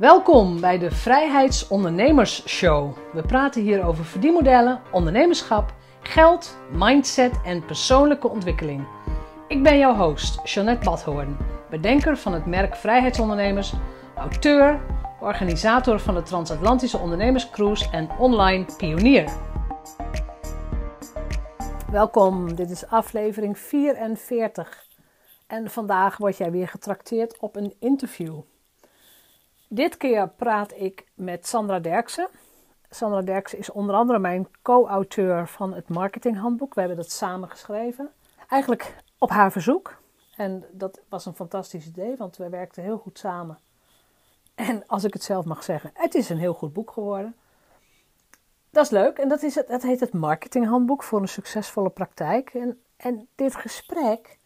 Welkom bij de Vrijheidsondernemers Show. We praten hier over verdienmodellen, ondernemerschap, geld, mindset en persoonlijke ontwikkeling. Ik ben jouw host, Jeanette Badhoorn, bedenker van het merk Vrijheidsondernemers, auteur, organisator van de Transatlantische Ondernemerscruise en online pionier. Welkom, dit is aflevering 44 en vandaag word jij weer getrakteerd op een interview. Dit keer praat ik met Sandra Derksen. Sandra Derksen is onder andere mijn co-auteur van het marketinghandboek. We hebben dat samen geschreven. Eigenlijk op haar verzoek. En dat was een fantastisch idee, want we werkten heel goed samen. En als ik het zelf mag zeggen, het is een heel goed boek geworden. Dat is leuk. En dat, is het, dat heet het marketinghandboek voor een succesvolle praktijk. En, dit gesprek,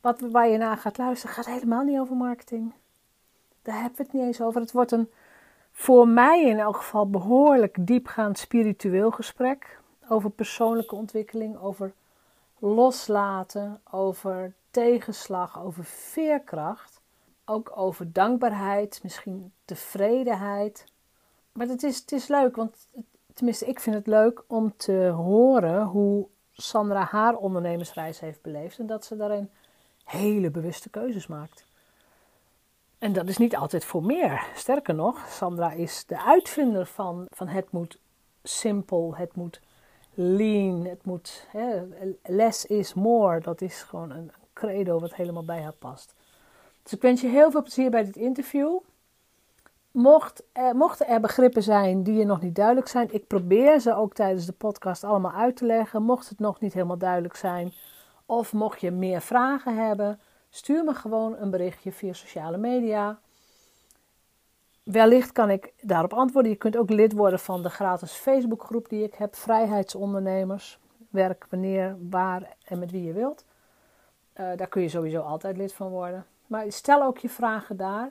wat, waar je naar gaat luisteren, gaat helemaal niet over marketing. Daar hebben we het niet eens over. Het wordt een, voor mij in elk geval, behoorlijk diepgaand spiritueel gesprek. Over persoonlijke ontwikkeling, over loslaten, over tegenslag, over veerkracht. Ook over dankbaarheid, misschien tevredenheid. Maar het is, het is leuk, want tenminste, ik vind het leuk om te horen hoe Sandra haar ondernemersreis heeft beleefd. En dat ze daarin hele bewuste keuzes maakt. En dat is niet altijd voor meer. Sterker nog, Sandra is de uitvinder van, van het moet simpel, het moet lean, het moet hè, less is more. Dat is gewoon een credo wat helemaal bij haar past. Dus ik wens je heel veel plezier bij dit interview. Mocht, mochten er begrippen zijn die je nog niet duidelijk zijn, ik probeer ze ook tijdens de podcast allemaal uit te leggen. Mocht het nog niet helemaal duidelijk zijn, of mocht je meer vragen hebben, Stuur me gewoon een berichtje via sociale media. Wellicht kan ik daarop antwoorden. Je kunt ook lid worden van de gratis Facebookgroep die ik heb, Vrijheidsondernemers. Werk wanneer, waar en met wie je wilt. Uh, daar kun je sowieso altijd lid van worden. Maar stel ook je vragen daar.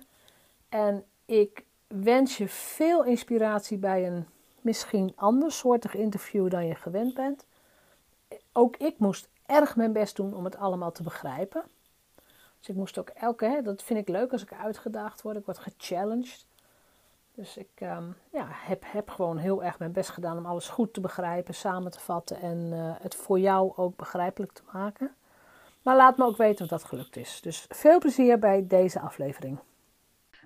En ik wens je veel inspiratie bij een misschien andersoortig interview dan je gewend bent. Ook ik moest erg mijn best doen om het allemaal te begrijpen. Dus ik moest ook elke, hè, dat vind ik leuk als ik uitgedaagd word, ik word gechallenged. Dus ik um, ja, heb, heb gewoon heel erg mijn best gedaan om alles goed te begrijpen, samen te vatten en uh, het voor jou ook begrijpelijk te maken. Maar laat me ook weten of dat gelukt is. Dus veel plezier bij deze aflevering.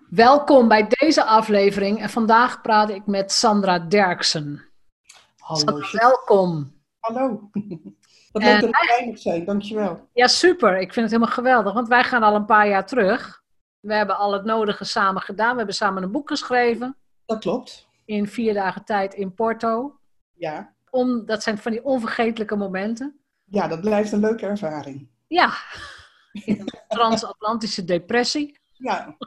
Welkom bij deze aflevering en vandaag praat ik met Sandra Derksen. Hallo. Sandra, welkom. Hallo. Wat leuk dat ik erbij moet zijn, dankjewel. Ja, super. Ik vind het helemaal geweldig, want wij gaan al een paar jaar terug. We hebben al het nodige samen gedaan. We hebben samen een boek geschreven. Dat klopt. In vier dagen tijd in Porto. Ja. Om, dat zijn van die onvergetelijke momenten. Ja, dat blijft een leuke ervaring. Ja. Transatlantische depressie. Ja.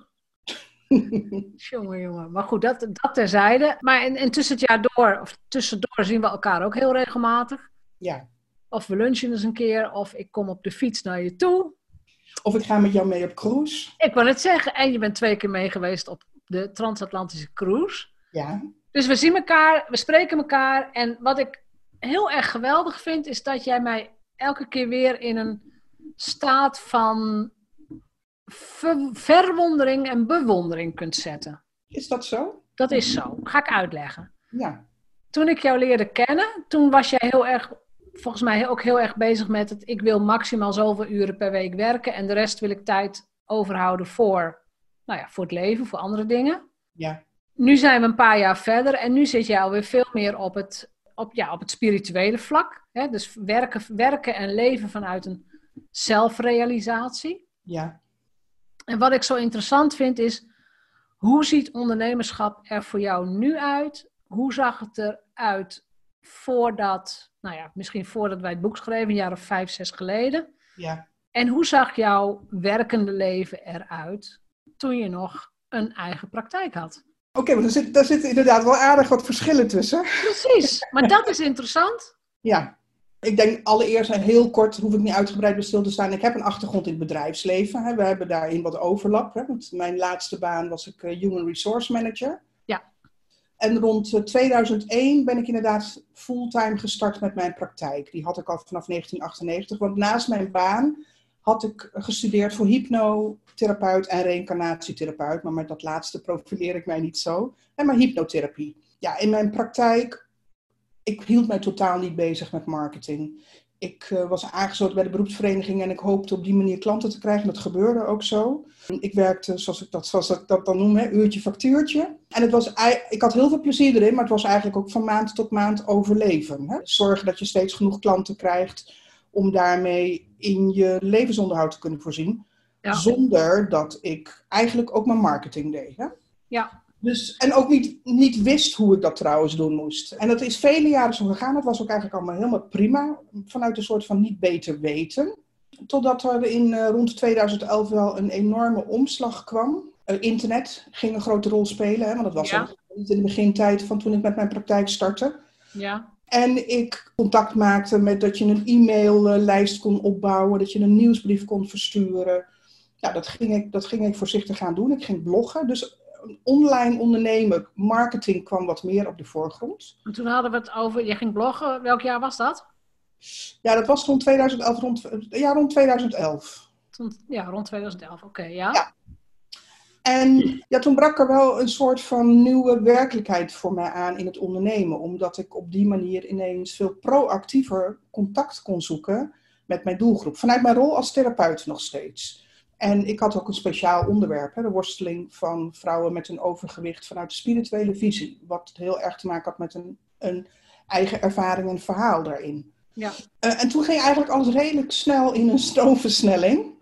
jongen, jongen. Maar goed, dat, dat terzijde. Maar tussen het jaar door, of tussendoor zien we elkaar ook heel regelmatig. Ja. Of we lunchen eens een keer, of ik kom op de fiets naar je toe. Of ik ga met jou mee op cruise. Ik wil het zeggen, en je bent twee keer mee geweest op de transatlantische cruise. Ja. Dus we zien elkaar, we spreken elkaar. En wat ik heel erg geweldig vind, is dat jij mij elke keer weer in een staat van verwondering en bewondering kunt zetten. Is dat zo? Dat is zo. Ga ik uitleggen. Ja. Toen ik jou leerde kennen, toen was jij heel erg volgens mij ook heel erg bezig met het, ik wil maximaal zoveel uren per week werken en de rest wil ik tijd overhouden voor, nou ja, voor het leven, voor andere dingen. Ja. Nu zijn we een paar jaar verder en nu zit jij alweer veel meer op het, op, ja, op het spirituele vlak. Hè? Dus werken, werken en leven vanuit een zelfrealisatie. Ja. En wat ik zo interessant vind is, hoe ziet ondernemerschap er voor jou nu uit? Hoe zag het eruit voordat nou ja, misschien voordat wij het boek schreven, een jaar of vijf, zes geleden. Ja. En hoe zag jouw werkende leven eruit toen je nog een eigen praktijk had? Oké, okay, maar daar zitten daar zit inderdaad wel aardig wat verschillen tussen. Precies, maar dat is interessant. Ja, ik denk allereerst en heel kort, hoef ik niet uitgebreid bij stil te staan. Ik heb een achtergrond in het bedrijfsleven. We hebben daarin wat overlap. Want mijn laatste baan was ik eh, Human Resource Manager. En rond 2001 eh, ben ik inderdaad fulltime gestart met mijn praktijk. Die had ik al vanaf 1998. Want naast mijn baan had ik gestudeerd voor hypnotherapeut en reïncarnatietherapeut. Maar met dat laatste profileer ik mij niet zo. En maar hypnotherapie. Ja, in mijn praktijk, ik hield mij totaal niet bezig met marketing. Ik uh, was aangesloten bij de beroepsvereniging en ik hoopte op die manier klanten te krijgen. Dat gebeurde ook zo. Ik werkte, zoals ik dat, zoals ik dat dan noem, hè, uurtje factuurtje. En het was, ik had heel veel plezier erin, maar het was eigenlijk ook van maand tot maand overleven. Hè. Zorgen dat je steeds genoeg klanten krijgt om daarmee in je levensonderhoud te kunnen voorzien. Zonder dat ik eigenlijk ook mijn marketing deed. Hè? Ja. Dus, en ook niet, niet wist hoe ik dat trouwens doen moest. En dat is vele jaren zo gegaan. Dat was ook eigenlijk allemaal helemaal prima. Vanuit een soort van niet beter weten. Totdat er in uh, rond 2011 wel een enorme omslag kwam. Uh, internet ging een grote rol spelen. Hè, want dat was ja. niet in de begintijd van toen ik met mijn praktijk startte. Ja. En ik contact maakte met dat je een e-maillijst kon opbouwen, dat je een nieuwsbrief kon versturen. Ja, dat ging ik, dat ging ik voorzichtig gaan doen. Ik ging bloggen. Dus online ondernemen, marketing kwam wat meer op de voorgrond. En toen hadden we het over, je ging bloggen, welk jaar was dat? Ja, dat was rond 2011. Rond, ja, rond 2011. Ja, rond 2011, oké, ja. ja. En ja, toen brak er wel een soort van nieuwe werkelijkheid voor mij aan in het ondernemen. Omdat ik op die manier ineens veel proactiever contact kon zoeken met mijn doelgroep. Vanuit mijn rol als therapeut nog steeds. En ik had ook een speciaal onderwerp, hè, de worsteling van vrouwen met een overgewicht vanuit de spirituele visie. Wat heel erg te maken had met een, een eigen ervaring en verhaal daarin. Ja. Uh, en toen ging eigenlijk alles redelijk snel in een stroomversnelling.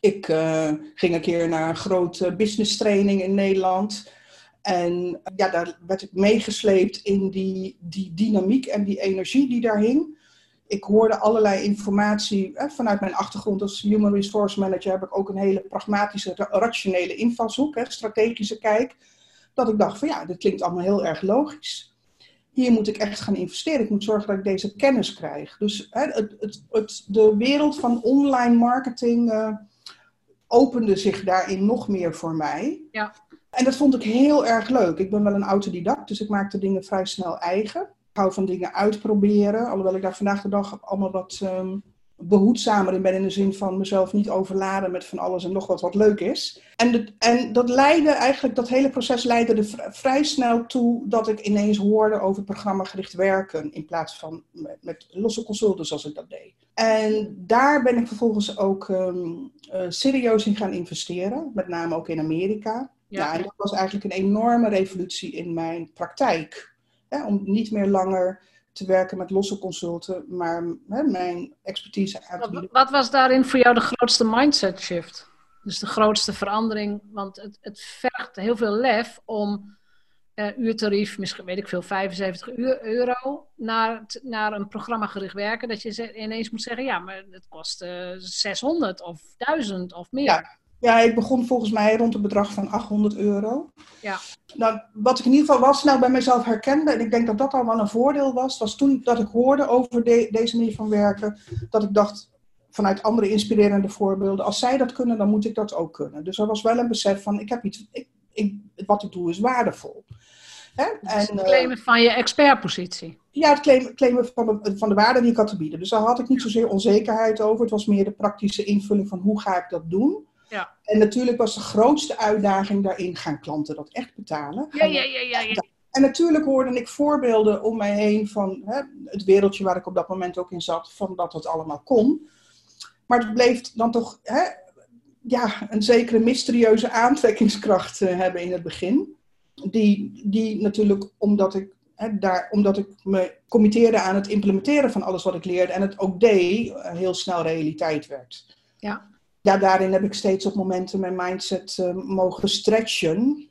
Ik uh, ging een keer naar een grote business training in Nederland. En ja, daar werd ik meegesleept in die, die dynamiek en die energie die daar hing. Ik hoorde allerlei informatie. Hè, vanuit mijn achtergrond als Human Resource Manager heb ik ook een hele pragmatische, rationele invalshoek, hè, strategische kijk. Dat ik dacht van ja, dit klinkt allemaal heel erg logisch. Hier moet ik echt gaan investeren. Ik moet zorgen dat ik deze kennis krijg. Dus hè, het, het, het, de wereld van online marketing... Uh, opende zich daarin nog meer voor mij. Ja. En dat vond ik heel erg leuk. Ik ben wel een autodidact, dus ik maakte dingen vrij snel eigen. Hou van dingen uitproberen, alhoewel ik daar vandaag de dag allemaal wat um, behoedzamer in ben. In de zin van mezelf niet overladen met van alles en nog wat wat leuk is. En, en dat leidde eigenlijk, dat hele proces leidde er vrij snel toe dat ik ineens hoorde over programmagericht werken. In plaats van met, met losse consulten zoals ik dat deed. En daar ben ik vervolgens ook um, uh, serieus in gaan investeren, met name ook in Amerika. Ja. ja. en dat was eigenlijk een enorme revolutie in mijn praktijk. Hè, om niet meer langer te werken met losse consulten, maar hè, mijn expertise aan te bieden. Wat was daarin voor jou de grootste mindset shift? Dus de grootste verandering, want het, het vergt heel veel lef om uh, uurtarief, misschien weet ik veel, 75 uur, euro, naar, naar een programma gericht werken. Dat je ineens moet zeggen, ja, maar het kost uh, eh, 600 of 1000 of meer. Ja. Ja, ik begon volgens mij rond het bedrag van 800 euro. Ja. Nou, wat ik in ieder geval wel snel bij mezelf herkende, en ik denk dat dat al wel een voordeel was, was toen dat ik hoorde over deze manier van werken, dat ik dacht, vanuit andere inspirerende voorbeelden, als zij dat kunnen, dan moet ik dat ook kunnen. Dus er was wel een besef van, ik heb iets, ik, ik, wat ik doe is waardevol. Hè? En, het eh, claimen van je expertpositie. Ja, het claimen, claimen van, de, van de waarde die ik had te bieden. Dus daar had ik niet zozeer onzekerheid over. Het was meer de praktische invulling van hoe ga ik dat doen. Ja. En natuurlijk was de grootste uitdaging daarin, gaan klanten dat echt betalen? Ja, ja, ja, ja, ja. En natuurlijk hoorde ik voorbeelden om mij heen van hè, het wereldje waar ik op dat moment ook in zat, van dat het allemaal kon. Maar het bleef dan toch hè, ja, een zekere mysterieuze aantrekkingskracht uh, hebben in het begin die, die natuurlijk, omdat ik, hè, daar, omdat ik me committeerde aan het implementeren van alles wat ik leerde en het ook deed, eh, heel snel realiteit werd. Ja. Ja, daarin heb ik steeds op momenten mijn mindset uh, mogen stretchen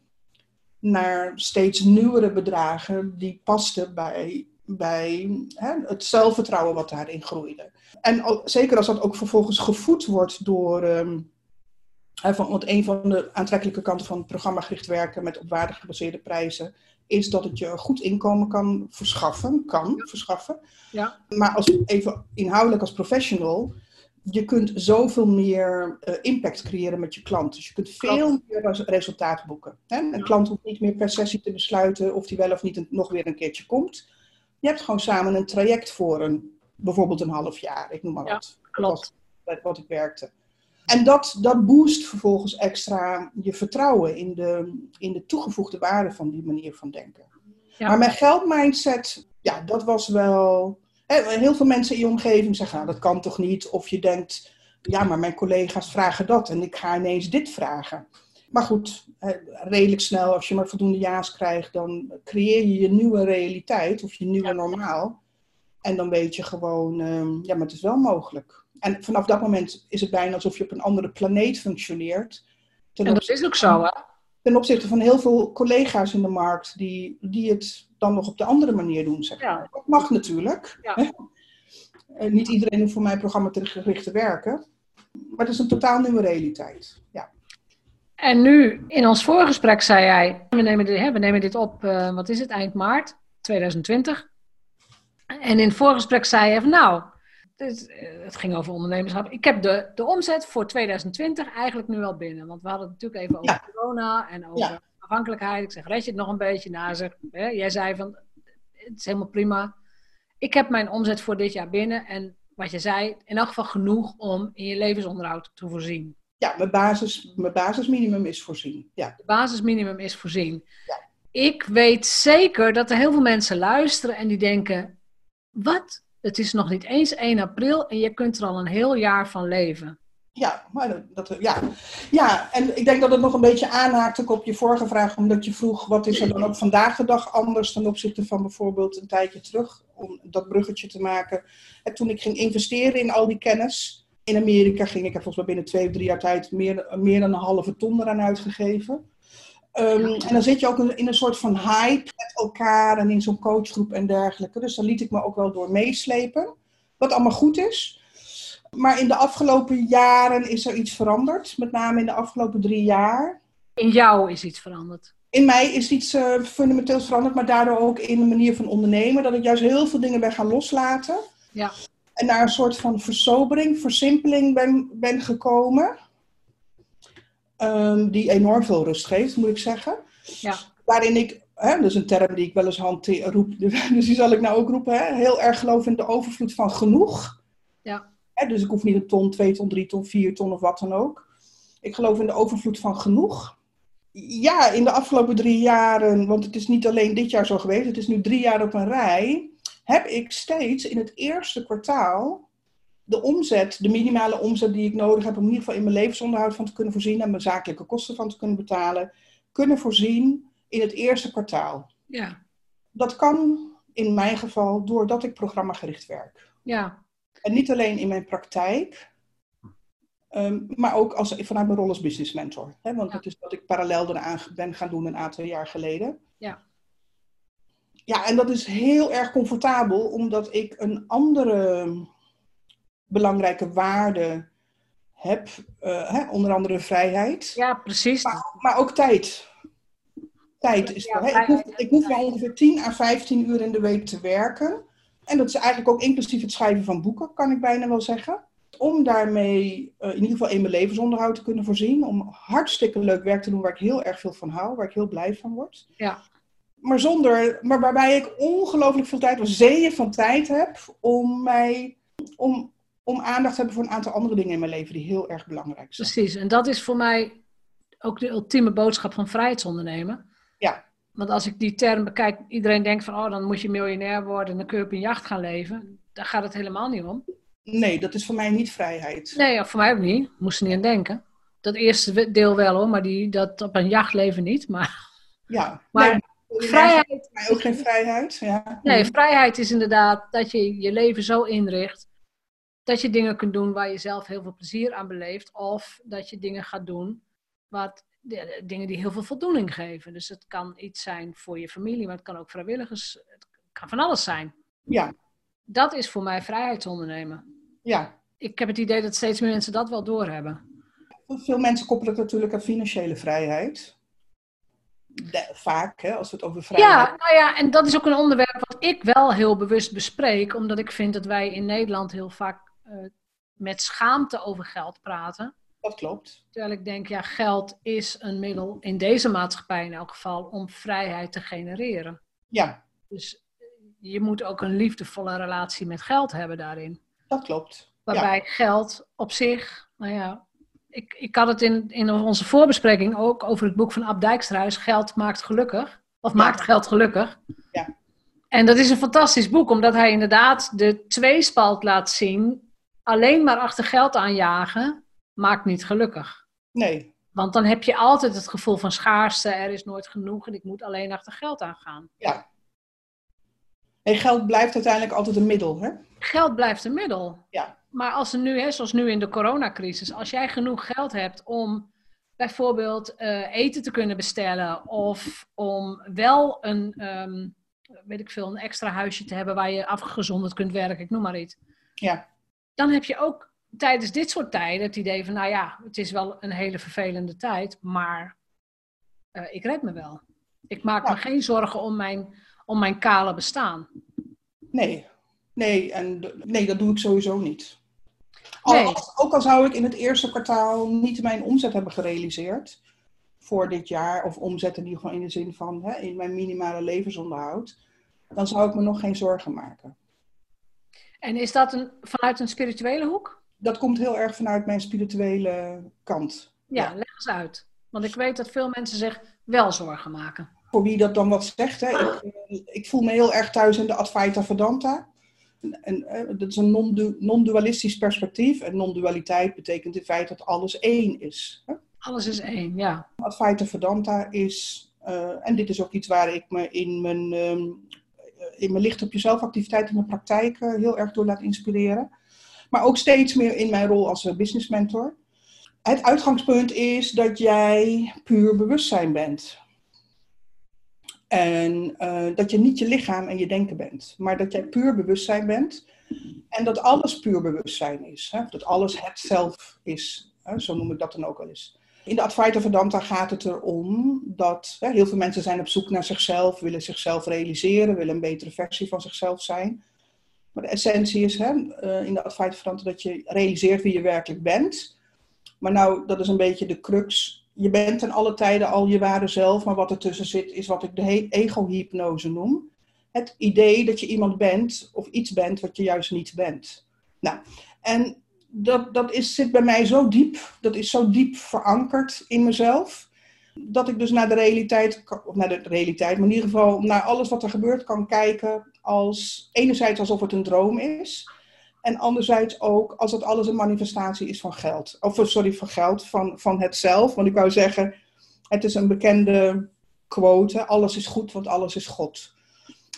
naar steeds nieuwere bedragen die pasten bij, bij hè, het zelfvertrouwen wat daarin groeide. En zeker als dat ook vervolgens gevoed wordt door um, want een van de aantrekkelijke kanten van het programma gericht werken met op waarde gebaseerde prijzen is dat het je een goed inkomen kan verschaffen, kan verschaffen. Ja. Maar als, even inhoudelijk als professional, je kunt zoveel meer uh, impact creëren met je klant. Dus je kunt veel meer resultaat boeken. Hè? Een klant hoeft niet meer per sessie te besluiten of die wel of niet een, nog weer een keertje komt. Je hebt gewoon samen een traject voor een, bijvoorbeeld een half jaar, ik noem maar ja, wat. Klopt wat ik werkte. En dat, dat boost vervolgens extra je vertrouwen in de, in de toegevoegde waarde van die manier van denken. Maar mijn geldmindset, ja, dat was wel. Heel veel mensen in je omgeving zeggen, nou, dat kan toch niet? Of je denkt, ja, maar mijn collega's vragen dat en ik ga ineens dit vragen. Maar goed, redelijk snel, als je maar voldoende ja's krijgt, dan creëer je je nieuwe realiteit of je nieuwe normaal. En dan weet je gewoon, ehm, ja, maar het is wel mogelijk. En vanaf dat moment is het bijna alsof je op een andere planeet functioneert. en dat is ook zo, hè? Ten opzichte van heel veel collega's in de markt die, die het dan nog op de andere manier doen, zeg maar. Dat mag natuurlijk. Ja. niet iedereen hoeft voor mijn programma te gericht te werken. Maar het is een totaal nieuwe realiteit. Ja. En nu, in ons voorgesprek zei jij, we nemen dit, hè, we nemen dit op, uh, wat is het, eind maart 2020. En in het voorgesprek zei je van nou, het, eh, het ging over ondernemerschap. Ik heb de, de omzet voor 2020 eigenlijk nu al binnen. Want we hadden het natuurlijk even over corona en over afhankelijkheid. Ik zeg, red je het nog een beetje? na? zeg, hè, jij zei van, het is helemaal prima. Ik heb mijn omzet voor dit jaar binnen. En wat je zei, in elk geval genoeg om in je levensonderhoud te voorzien. Ja, mijn, basis, mijn basisminimum is voorzien. Ja. Het basisminimum is voorzien. Ja. Ik weet zeker dat er heel veel mensen luisteren en die denken: wat? Het is nog niet eens 1 april en je kunt er al een heel jaar van leven. Ja, maar dat, ja. ja, en ik denk dat het nog een beetje aanhaakt ook op je vorige vraag, omdat je vroeg wat is er dan ook vandaag de dag anders ten opzichte van bijvoorbeeld een tijdje terug, om dat bruggetje te maken. En toen ik ging investeren in al die kennis, in Amerika ging ik er volgens mij binnen twee of drie jaar tijd meer, meer dan een halve ton eraan uitgegeven. Um, en dan zit je ook in een soort van hype met elkaar en in zo'n coachgroep en dergelijke. Dus daar liet ik me ook wel door meeslepen. Wat allemaal goed is. Maar in de afgelopen jaren is er iets veranderd. Met name in de afgelopen drie jaar. In jou is iets veranderd? In mij is iets uh, fundamenteels veranderd. Maar daardoor ook in de manier van ondernemen. Dat ik juist heel veel dingen ben gaan loslaten. Ja. En naar een soort van versobering, versimpeling ben, ben gekomen. Um, die enorm veel rust geeft, moet ik zeggen. Ja. Waarin ik, hè, dat is een term die ik wel eens hanteer, roep, dus die zal ik nou ook roepen, hè, heel erg geloof in de overvloed van genoeg. Ja. Hè, dus ik hoef niet een ton, twee ton, drie ton, vier ton of wat dan ook. Ik geloof in de overvloed van genoeg. Ja, in de afgelopen drie jaren, want het is niet alleen dit jaar zo geweest, het is nu drie jaar op een rij, heb ik steeds in het eerste kwartaal de omzet, de minimale omzet die ik nodig heb om in ieder geval in mijn levensonderhoud van te kunnen voorzien en mijn zakelijke kosten van te kunnen betalen, kunnen voorzien in het eerste kwartaal. Ja. Dat kan in mijn geval doordat ik programmagericht werk. Ja. En niet alleen in mijn praktijk, ehm, maar ook als, vanuit mijn rol als business mentor. Hè? Want dat is wat ik parallel eraan ben gaan doen een aantal jaar geleden. Ja. Ja, en dat is heel erg comfortabel, omdat ik een andere belangrijke waarden heb. Uh, hè, onder andere vrijheid. Ja, precies. Maar, maar ook tijd. Tijd is ja, hè, ik, hoef, ik hoef maar ongeveer 10 à 15 uur in de week te werken. En dat is eigenlijk ook inclusief het schrijven van boeken, kan ik bijna wel zeggen. Om daarmee uh, in ieder geval in mijn levensonderhoud te kunnen voorzien. Om hartstikke leuk werk te doen waar ik heel erg veel van hou, waar ik heel blij van word. Ja. Maar, zonder, maar waarbij ik ongelooflijk veel tijd, of zeeën van tijd heb, om mij om, om aandacht te hebben voor een aantal andere dingen in mijn leven die heel erg belangrijk zijn. Precies, en dat is voor mij ook de ultieme boodschap van vrijheidsondernemen. Ja. Want als ik die term bekijk, iedereen denkt van, oh, dan moet je miljonair worden en dan kun je op een jacht gaan leven. Daar gaat het helemaal niet om. Nee, dat is voor mij niet vrijheid. Nee, voor mij ook niet. Moest er niet aan denken. Dat eerste deel wel hoor, maar die, dat op een jacht leven niet. Maar, ja, maar vrijheid. Mij ook geen vrijheid. Ja. Nee, vrijheid is inderdaad dat je je leven zo inricht dat je dingen kunt doen waar je zelf heel veel plezier aan beleeft. Of dat je dingen gaat doen, wat, dingen die heel veel voldoening geven. Dus het kan iets zijn voor je familie, maar het kan ook vrijwilligers. Het kan van alles zijn. Ja. Dat is voor mij vrijheidsondernemen. Ja. Ik heb het idee dat steeds meer mensen dat wel doorhebben. Veel mensen koppelen het natuurlijk aan financiële vrijheid. vaak, hè, als we het over vrijheid Ja, nou ja, en dat is ook een onderwerp wat ik wel heel bewust bespreek, omdat ik vind dat wij in Nederland heel vaak uh, met schaamte over geld praten. Dat klopt. Terwijl ik denk, ja, geld is een middel, in deze maatschappij in elk geval, om vrijheid te genereren. Ja. Dus je moet ook een liefdevolle relatie met geld hebben daarin. Dat klopt. Waarbij geld op zich, nou ja, ik, ik had het in, in onze voorbespreking ook over het boek van Ab Dijksterhuis, Geld maakt gelukkig. Of maakt geld gelukkig. Ja. En dat is een fantastisch boek, omdat hij inderdaad de tweespalt laat zien. Alleen maar achter geld aanjagen maakt niet gelukkig. Nee. Want dan heb je altijd het gevoel van schaarste, er is nooit genoeg en ik moet alleen achter geld aangaan. Ja. En geld blijft uiteindelijk altijd een middel, hè? Geld blijft een middel. Ja. Maar als er nu, hè, zoals nu in de coronacrisis, als jij genoeg geld hebt om bijvoorbeeld uh, eten te kunnen bestellen of om wel een, ehm, weet ik veel, een extra huisje te hebben waar je afgezonderd kunt werken, ik noem maar iets. Ja. Dan heb je ook tijdens dit soort tijden het idee van, nou ja, het is wel een hele vervelende tijd, maar uh, ik red me wel. Ik maak me geen zorgen om mijn, om mijn kale bestaan. Nee, nee, en nee, dat doe ik sowieso niet. Nee. ook al zou ik in het eerste kwartaal niet mijn omzet hebben gerealiseerd voor dit jaar, of omzet in ieder geval in de zin van hè, in mijn minimale levensonderhoud, dan zou ik me nog geen zorgen maken. En is dat een, vanuit een spirituele hoek? Dat komt heel erg vanuit mijn spirituele kant. Ja, leg eens uit. Want ik weet dat veel mensen zich wel zorgen maken. Voor wie dat dan wat zegt, hè? Ik, ik voel me heel erg thuis in de Advaita Vedanta. En, eh, dat is een non-dualistisch perspectief. En non-dualiteit betekent in feite dat alles één is. Hè? Alles is één, ja. Advaita Vedanta is, uh, en dit is ook iets waar ik me in mijn, um, in mijn licht op jezelf activiteit in mijn praktijk uh, heel erg door laat inspireren. Maar ook steeds meer in mijn rol als business mentor. Het uitgangspunt is dat jij puur bewustzijn bent. En uh, dat je niet je lichaam en je denken bent, maar dat jij puur bewustzijn bent. En dat alles puur bewustzijn is. Hè? Dat alles het zelf is. Hè? Zo noem ik dat dan ook wel eens. In de Advaita Vedanta gaat het erom dat hè, heel veel mensen zijn op zoek naar zichzelf, willen zichzelf realiseren, willen een betere versie van zichzelf zijn. Maar de essentie is hè, uh, in de Vedanta dat je realiseert wie je werkelijk bent. Maar nou, dat is een beetje de crux je bent ten alle tijden al je ware zelf, maar wat ertussen zit is wat ik de ego-hypnose noem. Het idee dat je iemand bent of iets bent wat je juist niet bent. Nou, en dat, dat is, zit bij mij zo diep, dat is zo diep verankerd in mezelf, dat ik dus naar de realiteit, of naar de realiteit, maar in ieder geval naar alles wat er gebeurt kan kijken als enerzijds alsof het een droom is. En anderzijds ook als het alles een manifestatie is van geld. Of sorry, van geld, van, van het zelf. Want ik wou zeggen, het is een bekende quote. Alles is goed, want alles is God.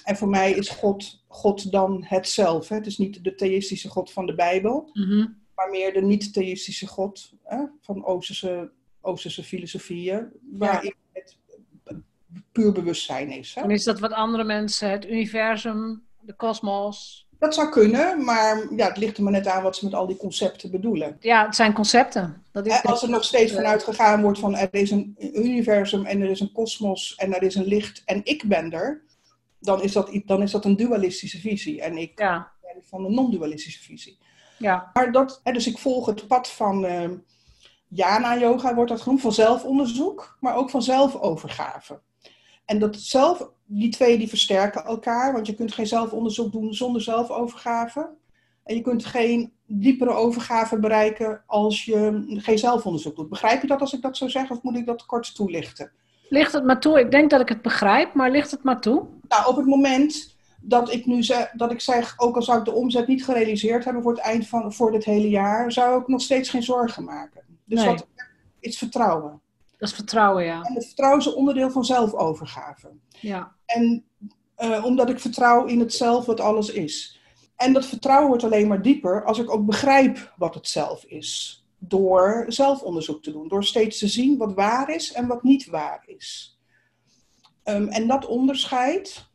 En voor mij is God, God dan het zelf. Hè? Het is niet de theïstische God van de Bijbel. Mhm. Maar meer de niet-theïstische God hè? van Oosterse, Oosterse filosofieën. Waarin het puur bewustzijn is. Hè? En is dat wat andere mensen, het universum, de kosmos, dat zou kunnen, maar ja, het ligt er maar net aan wat ze met al die concepten bedoelen. Ja, het zijn concepten. Dat is Als er nog steeds vanuit gegaan wordt van er is een universum en er is een kosmos en er is een licht en ik ben er, dan is dat, dan is dat een dualistische visie. En ik ja. ben van een non-dualistische visie. Ja. Maar dat, dus ik volg het pad van uh, Jana-yoga, wordt dat genoemd, van zelfonderzoek, maar ook van zelfovergave. En dat zelf, die twee die versterken elkaar, want je kunt geen zelfonderzoek doen zonder zelfovergave. En je kunt geen diepere overgave bereiken als je geen zelfonderzoek doet. Begrijp je dat als ik dat zo zeg, of moet ik dat kort toelichten? Ligt het maar toe? Ik denk dat ik het begrijp, maar ligt het maar toe? Nou, op het moment dat ik nu zeg, dat ik zeg, ook al zou ik de omzet niet gerealiseerd hebben voor het eind van voor dit hele jaar, zou ik nog steeds geen zorgen maken. Dus nee. wat is vertrouwen. Dat is vertrouwen, ja. En het vertrouwen is een onderdeel van zelfovergave. Ja. En uh, omdat ik vertrouw in het zelf wat alles is. En dat vertrouwen wordt alleen maar dieper als ik ook begrijp wat het zelf is. Door zelfonderzoek te doen. Door steeds te zien wat waar is en wat niet waar is. Um, en dat onderscheid,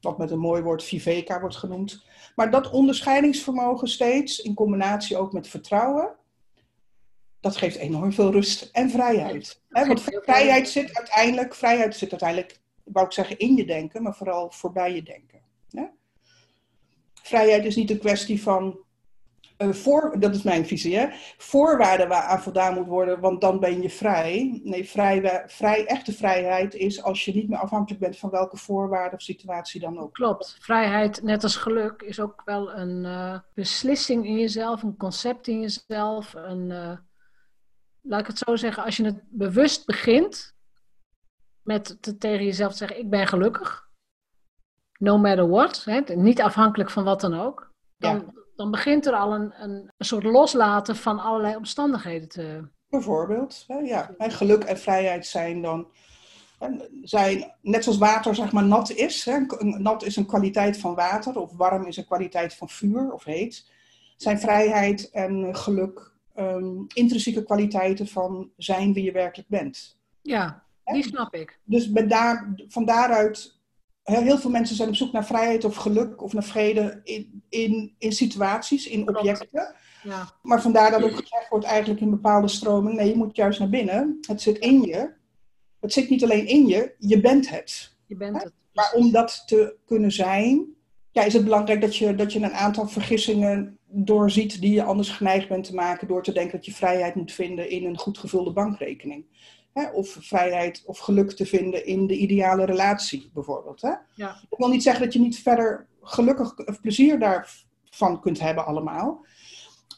wat met een mooi woord Viveka wordt genoemd. Maar dat onderscheidingsvermogen steeds, in combinatie ook met vertrouwen, dat geeft enorm veel rust en vrijheid. want vrijheid zit uiteindelijk, vrijheid zit uiteindelijk, wou ik zeggen, in je denken, maar vooral voorbij je denken. Vrijheid is niet een kwestie van uh, voor, dat is mijn visie, hè? voorwaarden waaraan voldaan moet worden, want dan ben je vrij. Nee, vrij, vrij, echte vrijheid is als je niet meer afhankelijk bent van welke voorwaarden of situatie dan ook. Klopt. Vrijheid, net als geluk, is ook wel een uh, beslissing in jezelf, een concept in jezelf. Een, uh, laat ik het zo zeggen, als je het bewust begint met te, tegen jezelf te zeggen: Ik ben gelukkig. No matter what. Hè? Niet afhankelijk van wat dan ook. Dan, ja dan begint er al een, een, soort loslaten van allerlei omstandigheden te. Bijvoorbeeld, ja. geluk en vrijheid zijn dan. Zijn, net zoals water zeg maar nat is. Hè. Nat is een kwaliteit van water, of warm is een kwaliteit van vuur of heet. Zijn vrijheid en geluk um, intrinsieke kwaliteiten van zijn wie je werkelijk bent. Ja, die snap ik. Dus daar, van daaruit heel veel mensen zijn op zoek naar vrijheid of geluk of naar vrede in, in, in situaties, in objecten. Ja. Maar vandaar dat ook gezegd wordt eigenlijk in bepaalde stroming, nee, je moet juist naar binnen. Het zit in je. Het zit niet alleen in je, je bent het. Je bent het. Maar om dat te kunnen zijn, ja, is het belangrijk dat je, dat je een aantal vergissingen doorziet die je anders geneigd bent te maken door te denken dat je vrijheid moet vinden in een goed gevulde bankrekening of vrijheid of geluk te vinden in de ideale relatie, bijvoorbeeld. Hè? Ja. Wil niet zeggen dat je niet verder gelukkig of plezier daarvan kunt hebben allemaal.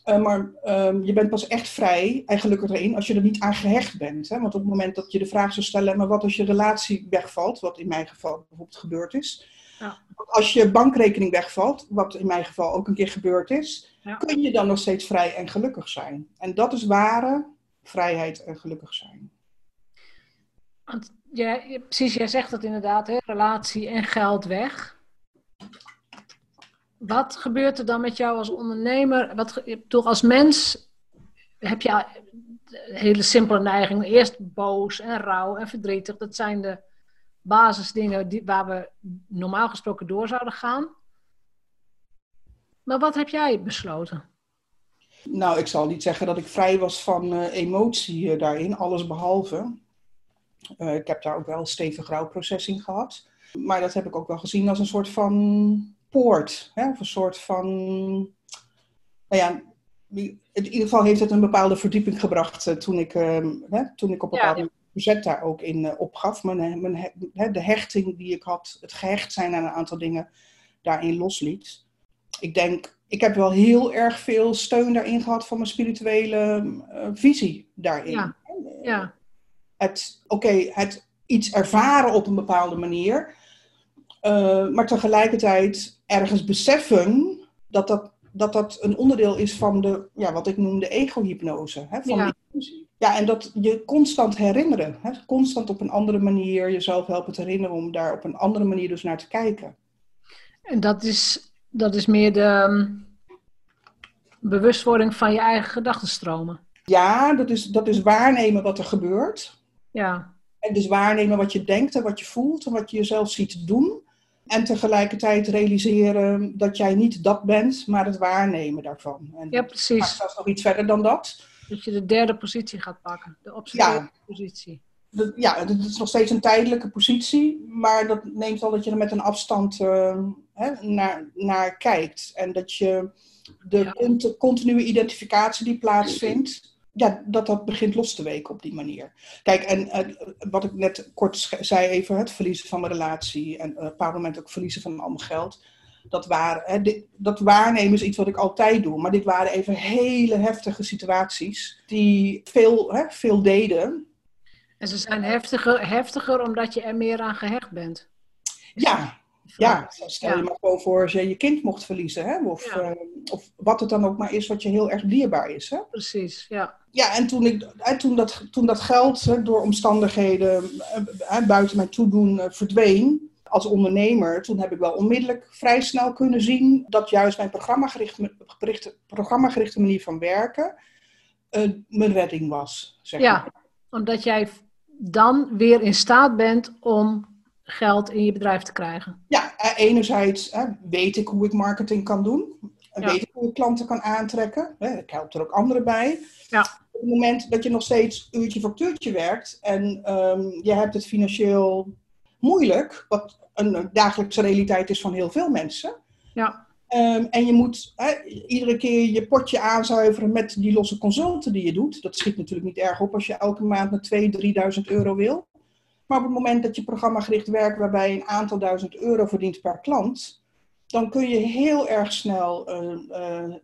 Uh, maar um, je bent pas echt vrij en gelukkig erin als je er niet aan gehecht bent. Hè? Want op het moment dat je de vraag zou stellen, maar wat als je relatie wegvalt, wat in mijn geval bijvoorbeeld gebeurd is. Ja. Als je bankrekening wegvalt, wat in mijn geval ook een keer gebeurd is, ja. kun je dan nog steeds vrij en gelukkig zijn. En dat is ware vrijheid en gelukkig zijn. Want ja, precies, jij zegt dat inderdaad, hè, relatie en geld weg. Wat gebeurt er dan met jou als ondernemer? Wat, toch als mens heb je hele simpele neigingen. Eerst boos en rouw en verdrietig. Dat zijn de basisdingen die, waar we normaal gesproken door zouden gaan. Maar wat heb jij besloten? Nou, ik zal niet zeggen dat ik vrij was van uh, emotie uh, daarin, alles behalve. Uh, ik heb daar ook wel stevig rouwproces in gehad. Maar dat heb ik ook wel gezien als een soort van poort. Hè? Of een soort van. Nou ja, in ieder geval heeft het een bepaalde verdieping gebracht uh, toen, ik, hè, toen ik op een bepaalde verzet daar ook in uh, opgaf. Mijn, mijn, hè, de hechting die ik had, het gehecht zijn aan een aantal dingen, daarin losliet. Ik denk, ik heb wel heel erg veel steun daarin gehad van mijn spirituele visie daarin. Ja. ja het, oké, het iets ervaren op een bepaalde manier, uh, maar tegelijkertijd ergens beseffen dat dat, dat dat een onderdeel is van de, ja, wat ik noem de ego-hypnose. Hè, van ja. Ja, en dat je constant herinneren, hè, constant op een andere manier jezelf helpen te herinneren om daar op een andere manier dus naar te kijken. En dat is, dat is meer de um, bewustwording van je eigen gedachtenstromen. Ja, dat is, dat is waarnemen wat er gebeurt. Ja. En dus waarnemen wat je denkt en wat je voelt en wat je jezelf ziet doen. En tegelijkertijd realiseren dat jij niet dat bent, maar het waarnemen daarvan. En ja, precies. zelfs nog iets verder dan dat. Dat je de derde positie gaat pakken, de observerende ja. positie. ja, het is nog steeds een tijdelijke positie, maar dat neemt al dat je er met een afstand uh, hè, naar, naar kijkt. En dat je de continue identificatie die plaatsvindt, ja, dat dat begint los te weken op die manier. Kijk, en uh, wat ik net kort zei even, het verliezen van mijn relatie en uh, op een bepaald moment ook verliezen van al mijn geld. Dat, waren, hè, dit, dat waarnemen is iets wat ik altijd doe, maar dit waren even hele heftige situaties die veel, hè, veel deden. En ze zijn heftiger, heftiger omdat je er meer aan gehecht bent. Ja, ja, stel je maar gewoon voor als je je kind mocht verliezen. Hè? Of, eh, of wat het dan ook maar is wat je heel erg dierbaar is. Hè? Precies, ja. Ja, en toen, ik, toen, dat, toen dat geld hè, door omstandigheden uh, buiten mijn toedoen verdween als ondernemer, toen heb ik wel onmiddellijk vrij snel kunnen zien dat juist mijn programmagerichte, programmagerichte manier van werken mijn redding was. Zeg ja, omdat jij dan weer in staat bent om geld in je bedrijf te krijgen? Ja, eh, enerzijds weet ik hoe ik marketing kan doen. Weet ik hoe ik klanten kan aantrekken. Ik help er ook anderen bij. Ja. Op het moment dat je nog steeds uurtje factuurtje werkt en ehm, je hebt het financieel moeilijk, wat een dagelijkse realiteit is van heel veel mensen. Ja. Ehm, en je moet iedere keer je potje aanzuiveren met die losse consulten die je doet. Dat schiet natuurlijk niet erg op als je elke maand naar 2.000, 3.000 euro wil. Maar op het moment dat je programmagericht werkt waarbij je een aantal duizend euro verdient per klant, dan kun je heel erg snel uh, uh,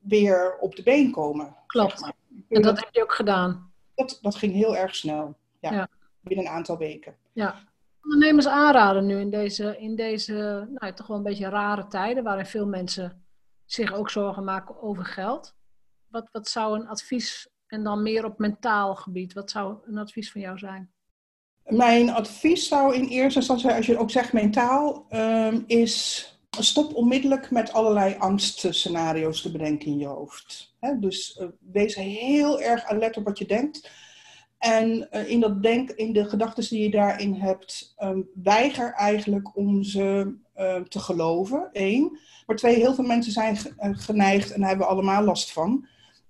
weer op de been komen. Klopt. Zeg maar. En dat heb je ook gedaan. Dat, dat ging heel erg snel. Ja, ja. Binnen een aantal weken. Ja. Ondernemers aanraden nu in deze, in deze nou, toch wel een beetje rare tijden, waarin veel mensen zich ook zorgen maken over geld. Wat, wat zou een advies, en dan meer op mentaal gebied, wat zou een advies van jou zijn? Mijn advies zou in eerste instantie, als je ook zegt mentaal, um, is stop onmiddellijk met allerlei angstscenario's te bedenken in je hoofd. dus uh, wees heel erg alert op wat je denkt. En uh, in, dat denk, in de gedachten die je daarin hebt, um, weiger eigenlijk om ze uh, te geloven. Eén. Maar twee, heel veel mensen zijn geneigd, en daar hebben we allemaal last van,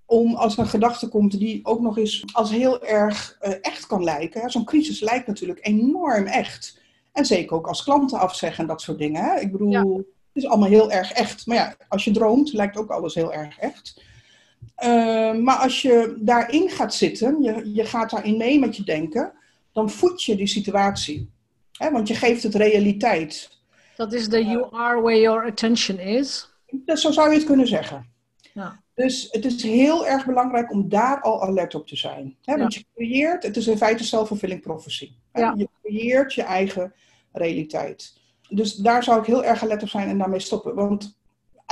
om als er een gedachte komt die ook nog eens als heel erg echt kan lijken. Zo'n crisis lijkt natuurlijk enorm echt. En zeker ook als klanten afzeggen en dat soort dingen. Hè? Ik bedoel, het is allemaal heel erg echt. Maar ja, als je droomt, lijkt ook alles heel erg echt. Uh, maar als je daarin gaat zitten, je, je gaat daarin mee met je denken, dan voed je die situatie. Hè? Want je geeft het realiteit. Dat is de you are where your attention is. Dus zo zou je het kunnen zeggen. Ja. Dus het is heel erg belangrijk om daar al alert op te zijn. Hè? Want je creëert, het is in feite self-fulfilling prophecy. Ja. Je creëert je eigen realiteit. Dus daar zou ik heel erg alert op zijn en daarmee stoppen. Want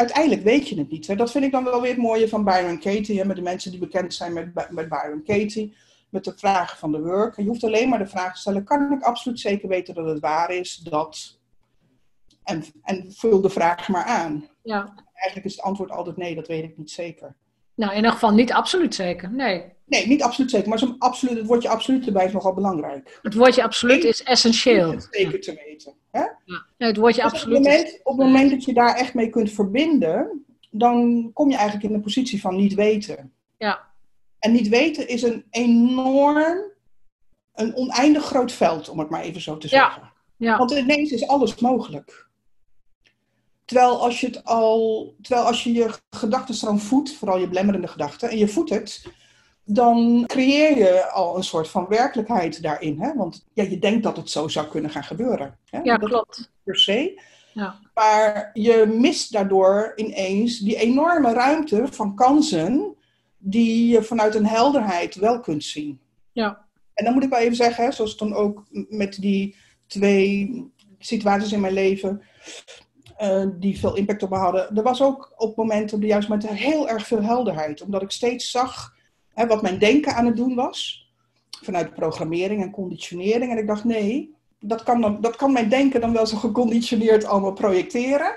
uiteindelijk weet je het niet. Hè? Dat vind ik dan wel weer het mooie van Byron Katie. Hè? Met de mensen die bekend zijn met, met Byron Katie. Met de vragen van de work. Je hoeft alleen maar de vraag te stellen: kan ik absoluut zeker weten dat het waar is? Dat. En, en vul de vraag maar aan. Ja. Eigenlijk is het antwoord altijd nee, dat weet ik niet zeker. Nou, in ieder geval niet absoluut zeker, nee. Nee, niet absoluut zeker, maar zo'n absoluut, het woordje absoluut erbij is nogal belangrijk. Het woordje absoluut is essentieel. Het zeker te weten. Hè? Ja. het woordje dus absoluut. Op het, moment, op het moment dat je daar echt mee kunt verbinden, dan kom je eigenlijk in de positie van niet weten. Ja. En niet weten is een enorm, een oneindig groot veld, om het maar even zo te zeggen. Ja. Ja. Want ineens is alles mogelijk. Terwijl als je het al, terwijl als je je gedachtenstroom voedt, vooral je blemmerende gedachten, en je voedt het, dan creëer je al een soort van werkelijkheid daarin. Hè? Want ja, je denkt dat het zo zou kunnen gaan gebeuren. Hè? Ja, dat klopt. Per se. Ja. Maar je mist daardoor ineens die enorme ruimte van kansen die je vanuit een helderheid wel kunt zien. Ja. En dan moet ik wel even zeggen, hè, zoals dan ook met die twee situaties in mijn leven, uh, die veel impact op me hadden. Er was ook op momenten, juiste momenten, heel erg veel helderheid. Omdat ik steeds zag hè, wat mijn denken aan het doen was. Vanuit programmering en conditionering. En ik dacht, nee, dat kan, dan, dat kan mijn denken dan wel zo geconditioneerd allemaal projecteren.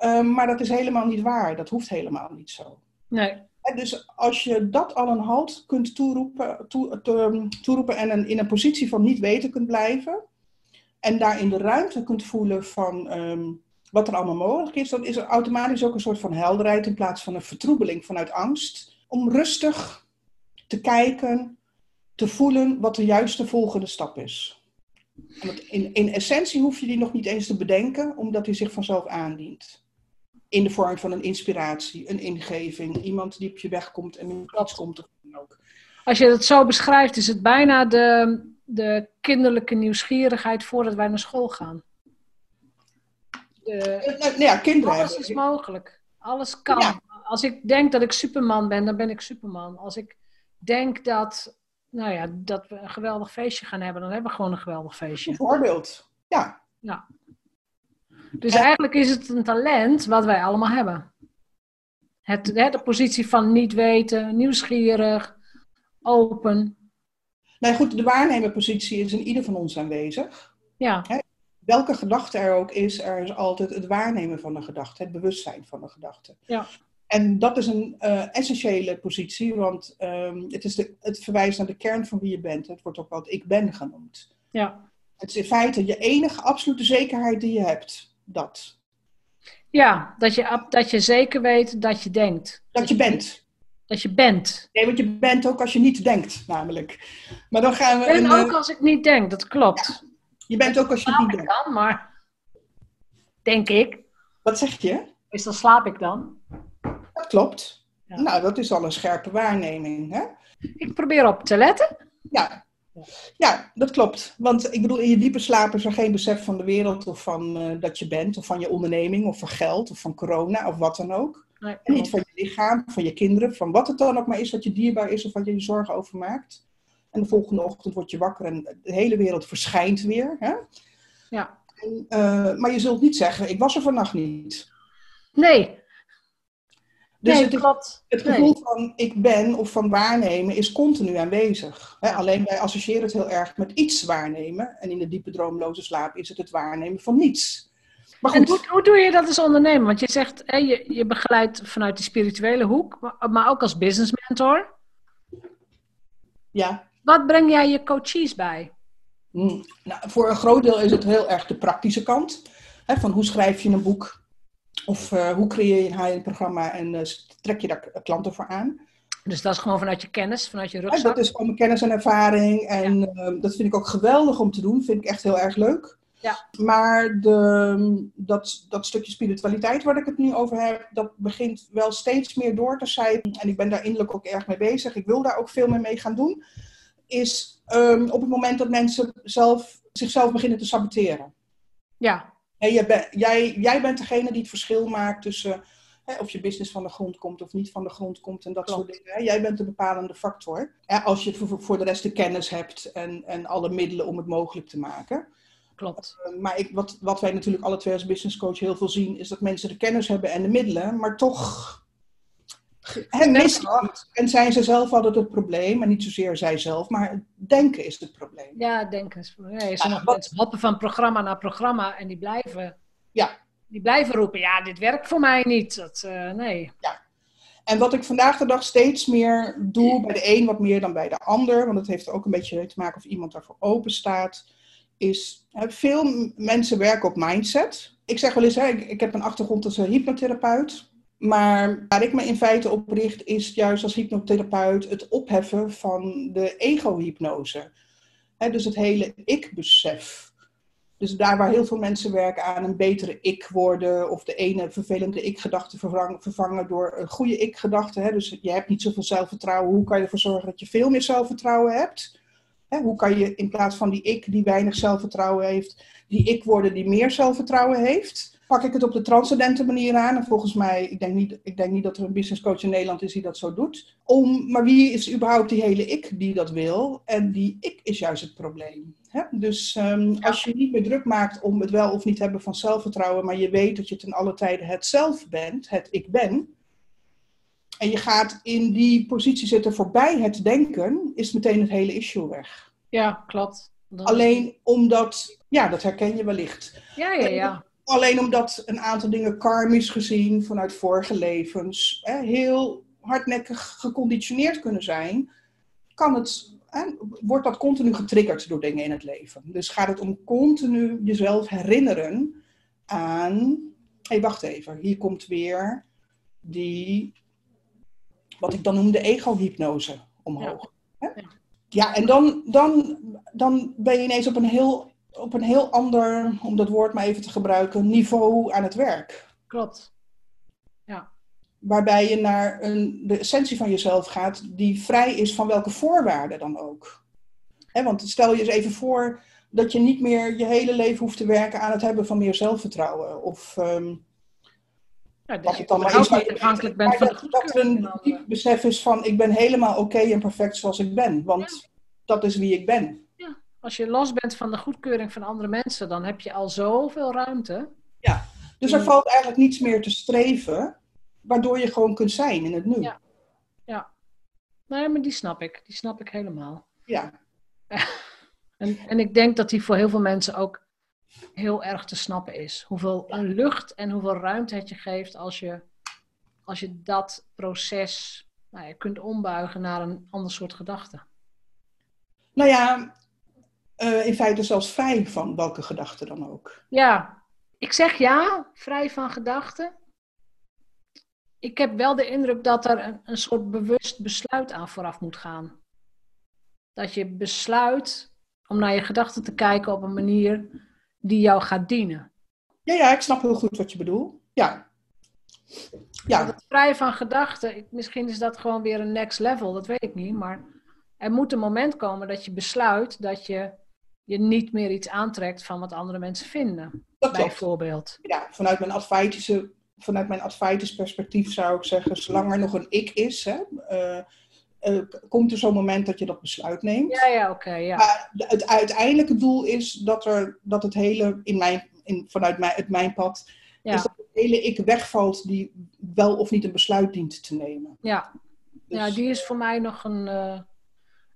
Uh, maar dat is helemaal niet waar. Dat hoeft helemaal niet zo. Nee. dus als je dat al een halt kunt toeroepen, toe, te, toeroepen en een, in een positie van niet weten kunt blijven. En daarin de ruimte kunt voelen van um, wat er allemaal mogelijk is, dan is er automatisch ook een soort van helderheid in plaats van een vertroebeling vanuit angst. Om rustig te kijken, te voelen wat de juiste volgende stap is. in, in essentie hoef je die nog niet eens te bedenken, omdat die zich vanzelf aandient. In de vorm van een inspiratie, een ingeving, iemand die op je weg komt en in plaats komt. Ook. Als je het zo beschrijft, is het bijna de, de kinderlijke nieuwsgierigheid voordat wij naar school gaan. Eh, nou, ja, kinderen Alles is mogelijk. Alles kan. Als ik denk dat ik Superman ben, dan ben ik Superman. Als ik denk dat, nou ja, dat we een geweldig feestje gaan hebben, dan hebben we gewoon een geweldig feestje. Bijvoorbeeld, ja. ja. Dus eigenlijk is het een talent wat wij allemaal hebben. Het, hè, de positie van niet weten, nieuwsgierig, open. Nou goed, de waarnemerpositie is in ieder van ons aanwezig. Ja welke gedachte er ook is, er is altijd het waarnemen van de gedachte, het bewustzijn van de gedachte. Ja. En dat is een uh, essentiële positie, want um, het, is de, het verwijst naar de kern van wie je bent. Het wordt ook wel het ik ben genoemd. Ja. Het is in feite je enige absolute zekerheid die je hebt. Dat. Ja, dat je, dat je zeker weet dat je denkt. Dat je bent. Dat je bent. Nee, want je bent ook als je niet denkt, namelijk. Maar dan gaan we. En ook als ik niet denk, dat klopt. Je bent ook als je niet denkt. Dan, maar denk ik. Wat zeg je? Meestal slaap ik dan. Dat klopt. Nou, dat is al een scherpe waarneming. Hè? Ik probeer op te letten. Ja. ja, dat klopt. Want ik bedoel, in je diepe slaap is er geen besef van de wereld of van uh, dat je bent, of van je onderneming, of van geld, of van corona, of wat dan ook. Nee, en niet van je lichaam, van je kinderen, van wat het dan ook maar is wat je dierbaar is of wat je je zorgen over maakt. En de volgende ochtend word je wakker en de hele wereld verschijnt weer. Hè? Ja. En, uh, maar je zult niet zeggen, ik was er vannacht niet. Nee. Dus nee, het, het gevoel van ik ben of van waarnemen is continu aanwezig. Alleen wij associëren het heel erg met iets waarnemen. En in de diepe droomloze slaap is het het waarnemen van niets. Maar goed. En hoe, hoe doe je dat als ondernemer? Want je zegt, je, je begeleidt vanuit de spirituele hoek, maar, maar ook als business mentor. Ja. Wat breng jij je coaches bij? Hmm. Nou, voor een groot deel is het heel erg de praktische kant. Van hoe schrijf je een boek? Of uh, hoe creëer je een high-end programma en uh, trek je daar klanten voor aan? Dus dat is gewoon vanuit je kennis, vanuit je rugzak? Ja, dat is gewoon mijn kennis en ervaring. En ja. uh, dat vind ik ook geweldig om te doen. Vind ik echt heel erg leuk. Ja. Maar de, dat, dat stukje spiritualiteit waar ik het nu over heb, dat begint wel steeds meer door te zijpen. En ik ben daar innerlijk ook erg mee bezig. Ik wil daar ook veel meer mee gaan doen. Is um, op het moment dat mensen zelf, zichzelf beginnen te saboteren. Ja. En jij, ben, jij, jij bent degene die het verschil maakt tussen hè, of je business van de grond komt of niet van de grond komt en dat Klopt. soort dingen. Hè. Jij bent de bepalende factor. Hè, als je voor, voor de rest de kennis hebt en, en alle middelen om het mogelijk te maken. Klopt. Uh, maar ik, wat, wat wij natuurlijk alle twee als business coach heel veel zien, is dat mensen de kennis hebben en de middelen, maar toch en En zijn ze zelf altijd het probleem, en niet zozeer zij zelf, maar denken is het probleem. Ja, denken is het probleem. Ja, sommige mensen hoppen van programma naar programma en die blijven, ja. die blijven roepen, ja, dit werkt voor mij niet. Dat, uh, nee. Ja. En wat ik vandaag de dag steeds meer doe, bij de een wat meer dan bij de ander, want het heeft ook een beetje te maken of iemand daarvoor open staat, is hè, veel mensen werken op mindset. Ik zeg wel eens, hè, ik, ik heb een achtergrond als hypnotherapeut. Maar waar ik me in feite op richt, is juist als hypnotherapeut het opheffen van de ego-hypnose. dus het hele ik-besef. Dus daar waar heel veel mensen werken aan een betere ik worden, of de ene vervelende ik-gedachte vervangen door een goede ik-gedachte. Dus je hebt niet zoveel zelfvertrouwen. Hoe kan je ervoor zorgen dat je veel meer zelfvertrouwen hebt? hoe kan je in plaats van die ik die weinig zelfvertrouwen heeft, die ik worden die meer zelfvertrouwen heeft? Pak ik het op de transcendente manier aan. En volgens mij, ik denk niet, ik denk niet dat er een business coach in Nederland is die dat zo doet. Om, maar wie is überhaupt die hele ik die dat wil? En die ik is juist het probleem. Hè? Dus um, als je niet meer druk maakt om het wel of niet hebben van zelfvertrouwen, maar je weet dat je ten alle tijden het zelf bent, het ik ben. En je gaat in die positie zitten voorbij het denken, is meteen het hele issue weg. Ja, klopt. Alleen omdat, ja, dat herken je wellicht. Ja, ja, ja. Alleen omdat een aantal dingen karmisch gezien vanuit vorige levens hè, heel hardnekkig geconditioneerd kunnen zijn, kan het, hè, wordt dat continu getriggerd door dingen in het leven. Dus gaat het om continu jezelf herinneren aan, hé hey, wacht even, hier komt weer die, wat ik dan noem de ego-hypnose omhoog. Ja. Hè? ja, en dan, dan, dan ben je ineens op een heel op een heel ander, om dat woord maar even te gebruiken, niveau aan het werk. Klopt. Ja. Waarbij je naar een, de essentie van jezelf gaat, die vrij is van welke voorwaarden dan ook. He, want stel je eens even voor dat je niet meer je hele leven hoeft te werken aan het hebben van meer zelfvertrouwen. Of um, ja, dat je dan maar is, afhankelijk bent van dat, dat er een diep besef is van ik ben helemaal oké okay en perfect zoals ik ben. Want ja. dat is wie ik ben als je los bent van de goedkeuring van andere mensen, dan heb je al zoveel ruimte. Ja, dus er valt eigenlijk niets meer te streven, waardoor je gewoon kunt zijn in het nu. Ja, ja. Nee, maar die snap ik. Die snap ik helemaal. Ja. en, en ik denk dat die voor heel veel mensen ook heel erg te snappen is. Hoeveel lucht en hoeveel ruimte het je geeft als je, als je dat proces nou, je kunt ombuigen naar een ander soort gedachte. Nou ja, uh, in feite zelfs vrij van welke gedachte dan ook. Ja, ik zeg ja, vrij van gedachten. Ik heb wel de indruk dat er een, een soort bewust besluit aan vooraf moet gaan. Dat je besluit om naar je gedachten te kijken op een manier die jou gaat dienen. Ja, ja, ik snap heel goed wat je bedoelt. Ja. Ja. vrij van gedachten, misschien is dat gewoon weer een next level, dat weet ik niet. Maar er moet een moment komen dat je besluit dat je je niet meer iets aantrekt van wat andere mensen vinden. Dat bijvoorbeeld. Ja, vanuit mijn advitische, vanuit mijn advitisch perspectief zou ik zeggen, zolang er nog een ik is, hè, uh, uh, komt er zo'n moment dat je dat besluit neemt. Ja, ja, oké. ja. Maar het uiteindelijke doel is dat, er, dat het hele, in mijn, in, vanuit mijn, het mijnpad, ja. is dat het hele ik wegvalt die wel of niet een besluit dient te nemen. Ja, ja dus- die is voor mij nog een uh,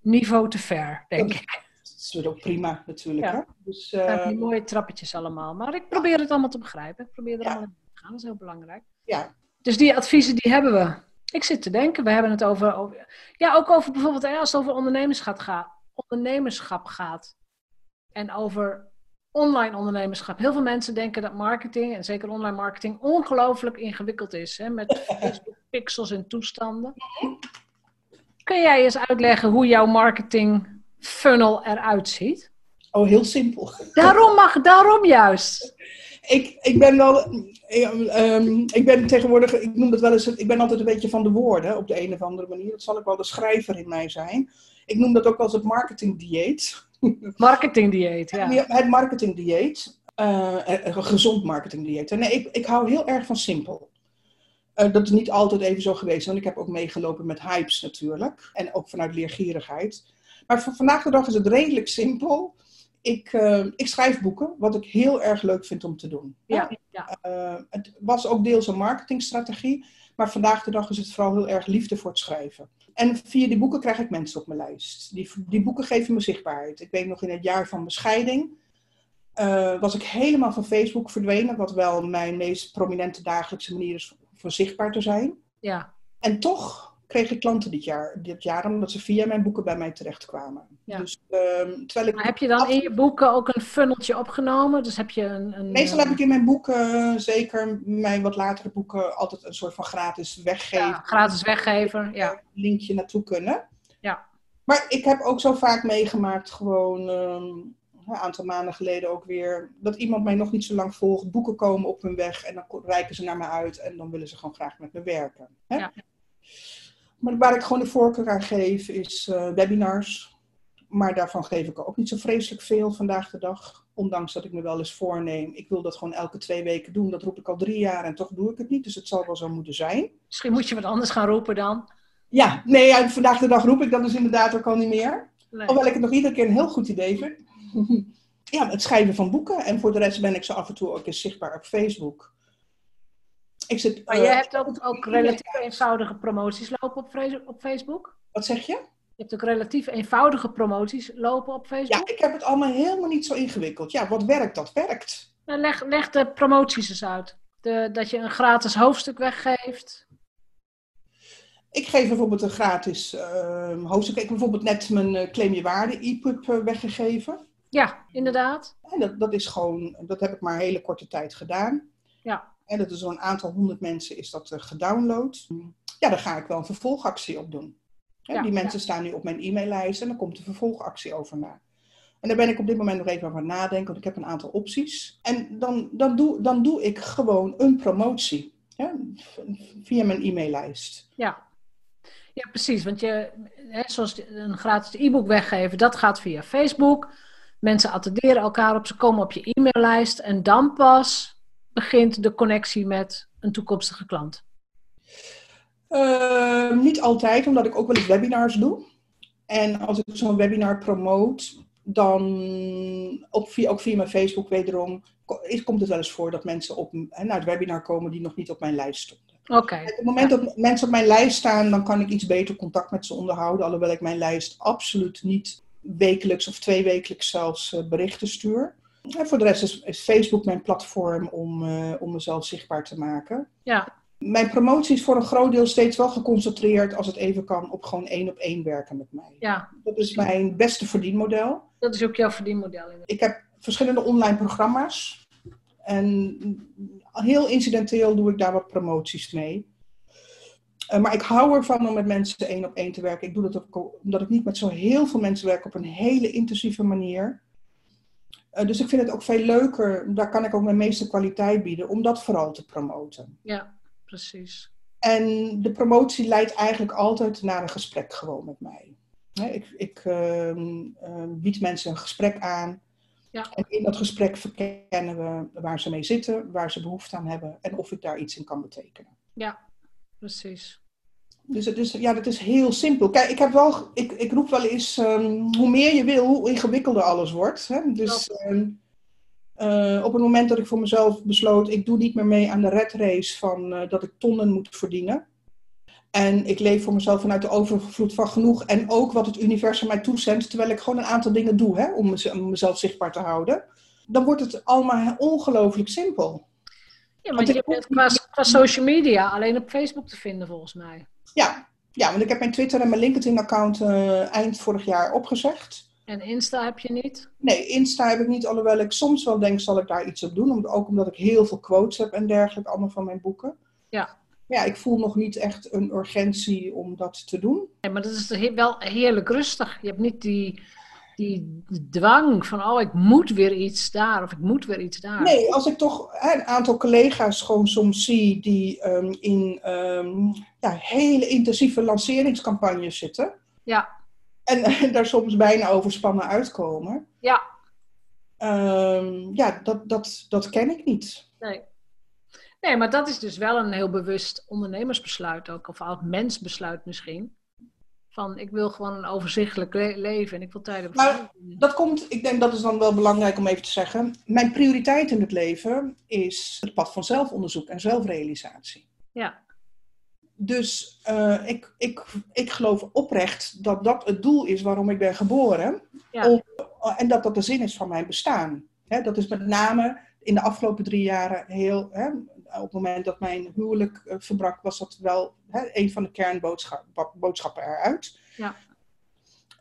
niveau te ver, denk ik. Is ook prima natuurlijk. Ja. Hè? Dus, uh, die mooie trappetjes allemaal. Maar ik probeer het allemaal te begrijpen. Ik probeer er allemaal in te gaan. Dat is heel belangrijk. Ja. Dus die adviezen die hebben we. Ik zit te denken, we hebben het over, over ja, ook over bijvoorbeeld als het over ondernemerschap gaat, ondernemerschap gaat en over online ondernemerschap. Heel veel mensen denken dat marketing, en zeker online marketing, ongelooflijk ingewikkeld is. Hè, met pixels en toestanden. Kun jij eens uitleggen hoe jouw marketing funnel eruit ziet? Oh, heel simpel. Daarom mag, daarom juist. Ik, ik ben wel, um, ik ben tegenwoordig, ik noem het wel eens, ik ben altijd een beetje van de woorden op de een of andere manier. Dat zal ik wel de schrijver in mij zijn. Ik noem dat ook wel eens het marketingdieet. Marketingdieet, ja. Het marketingdieet. Uh, een gezond marketingdieet. Nee, ik, ik hou heel erg van simpel. Uh, dat is niet altijd even zo geweest, want ik heb ook meegelopen met hypes natuurlijk. En ook vanuit leergierigheid. Maar voor vandaag de dag is het redelijk simpel. Ik, uh, ik schrijf boeken, wat ik heel erg leuk vind om te doen. Ja, ja. Uh, het was ook deels een marketingstrategie, maar vandaag de dag is het vooral heel erg liefde voor het schrijven. En via die boeken krijg ik mensen op mijn lijst. Die, die boeken geven me zichtbaarheid. Ik weet nog in het jaar van bescheiding uh, was ik helemaal van Facebook verdwenen, wat wel mijn meest prominente dagelijkse manier is voor zichtbaar te zijn. Ja. En toch kreeg ik klanten dit jaar, dit jaar omdat ze via mijn boeken bij mij terechtkwamen. Ja. Dus, um, terwijl ik maar heb je dan in je boeken ook een funneltje opgenomen? Dus heb je een, een Meestal heb ik in mijn boeken, zeker mijn wat latere boeken, altijd een soort van gratis weggeven. Ja, gratis weggever, ja. Linkje naartoe kunnen. Ja. Maar ik heb ook zo vaak meegemaakt, gewoon um, een aantal maanden geleden ook weer, dat iemand mij nog niet zo lang volgt, boeken komen op hun weg en dan reiken ze naar me uit en dan willen ze gewoon graag met me werken. Hè? Ja. Maar waar ik gewoon de voorkeur aan geef is uh, webinars. Maar daarvan geef ik ook niet zo vreselijk veel vandaag de dag. Ondanks dat ik me wel eens voorneem, ik wil dat gewoon elke twee weken doen. Dat roep ik al drie jaar en toch doe ik het niet. Dus het zal wel zo moeten zijn. Misschien moet je wat anders gaan roepen dan. Ja, nee, vandaag de dag roep ik dat dus inderdaad ook al niet meer. Nee. Hoewel ik het nog iedere keer een heel goed idee vind. ja, het schrijven van boeken. En voor de rest ben ik zo af en toe ook eens zichtbaar op Facebook. Ik zit, maar uh, jij hebt ook, ook relatief eenvoudige promoties lopen op, op Facebook? Wat zeg je? Je hebt ook relatief eenvoudige promoties lopen op Facebook? Ja, ik heb het allemaal helemaal niet zo ingewikkeld. Ja, wat werkt, dat werkt. Nou, leg, leg de promoties eens uit. De, dat je een gratis hoofdstuk weggeeft. Ik geef bijvoorbeeld een gratis uh, hoofdstuk. Ik heb bijvoorbeeld net mijn uh, Claim Je Waarde e-pub uh, weggegeven. Ja, inderdaad. En dat, dat is gewoon, dat heb ik maar een hele korte tijd gedaan. Ja. En dat is zo'n aantal honderd mensen is dat uh, gedownload. Ja, daar ga ik wel een vervolgactie op doen. Ja, die mensen staan nu op mijn e-maillijst en dan komt de vervolgactie over na. En daar ben ik op dit moment nog even over nadenken, want ik heb een aantal opties. En dan, dan, doe, dan doe ik gewoon een promotie ja, via mijn e-maillijst. Ja. ja, precies. Want je, hè, zoals een gratis e-book weggeven, dat gaat via Facebook. Mensen attenderen elkaar op, ze komen op je e-maillijst en dan pas begint de connectie met een toekomstige klant? Uh, niet altijd, omdat ik ook wel eens webinars doe. En als ik zo'n webinar promoot, dan op, via, ook via mijn Facebook wederom, komt het wel eens voor dat mensen op, naar het webinar komen die nog niet op mijn lijst stonden. Oké. Op het moment dat mensen op mijn lijst staan, dan kan ik iets beter contact met ze onderhouden. Alhoewel ik mijn lijst absoluut niet wekelijks of tweewekelijks zelfs eh, berichten stuur. En voor de rest is, Facebook mijn platform om, uh, om mezelf zichtbaar te maken. Ja. Mijn promotie is voor een groot deel steeds wel geconcentreerd, als het even kan, op gewoon één op één werken met mij. Ja. Dat is mijn beste verdienmodel. Dat is ook jouw verdienmodel. Ik heb verschillende online programma's. En heel incidenteel doe ik daar wat promoties mee. Uh, maar ik hou ervan om met mensen één op één te werken. Ik doe dat ook omdat ik niet met zo heel veel mensen werk op een hele intensieve manier. Uh, dus ik vind het ook veel leuker, daar kan ik ook mijn meeste kwaliteit bieden, om dat vooral te promoten. Ja, precies. En de promotie leidt eigenlijk altijd naar een gesprek gewoon met mij. ik, ik ehm, ehm, bied mensen een gesprek aan. Ja. En in dat gesprek verkennen we waar ze mee zitten, waar ze behoefte aan hebben en of ik daar iets in kan betekenen. Ja, precies. Dus het is, ja, dat is heel simpel. Kijk, ik, heb wel, ik, ik roep wel eens, ehm, hoe meer je wil, hoe ingewikkelder alles wordt. Hè? Dus uh, op het moment dat ik voor mezelf besloot, ik doe niet meer mee aan de red race van uh, dat ik tonnen moet verdienen. En ik leef voor mezelf vanuit de overvloed van genoeg en ook wat het universum mij toezendt, terwijl ik gewoon een aantal dingen doe hè, om, mezelf zichtbaar te houden. Dan wordt het allemaal ongelooflijk simpel. Ja, want, je bent qua, qua social media alleen op Facebook te vinden volgens mij. Ja, ja want ik heb mijn Twitter en mijn LinkedIn-account uh, eind vorig jaar opgezegd. En Insta heb je niet? Nee, Insta heb ik niet, alhoewel ik soms wel denk, zal ik daar iets op doen? ook omdat ik heel veel quotes heb en dergelijke, allemaal van mijn boeken. Ja. Ja, ik voel nog niet echt een urgentie om dat te doen. Nee, maar dat is wel heerlijk rustig. Je hebt niet die, die dwang van, oh, ik moet weer iets daar of ik moet weer iets daar. Nee, als ik toch hè, een aantal collega's gewoon soms zie die um, in um, ja, hele intensieve lanceringscampagnes zitten. Ja. En daar soms bijna overspannen uitkomen. Ja. Um, ja, dat, dat, dat ken ik niet. Nee. Nee, maar dat is dus wel een heel bewust ondernemersbesluit ook, of oud mensbesluit misschien. Van ik wil gewoon een overzichtelijk leven en ik wil tijden. Maar dat komt, ik denk dat is dan wel belangrijk om even te zeggen. Mijn prioriteit in het leven is het pad van zelfonderzoek en zelfrealisatie. Ja. Dus uh, ik, ik, ik geloof oprecht dat dat het doel is waarom ik ben geboren. Ja. Om, en dat dat de zin is van mijn bestaan. dat is met name in de afgelopen drie jaren heel. Op het moment dat mijn huwelijk uh, verbrak, was dat wel een van de kernboodschappen eruit. Ja.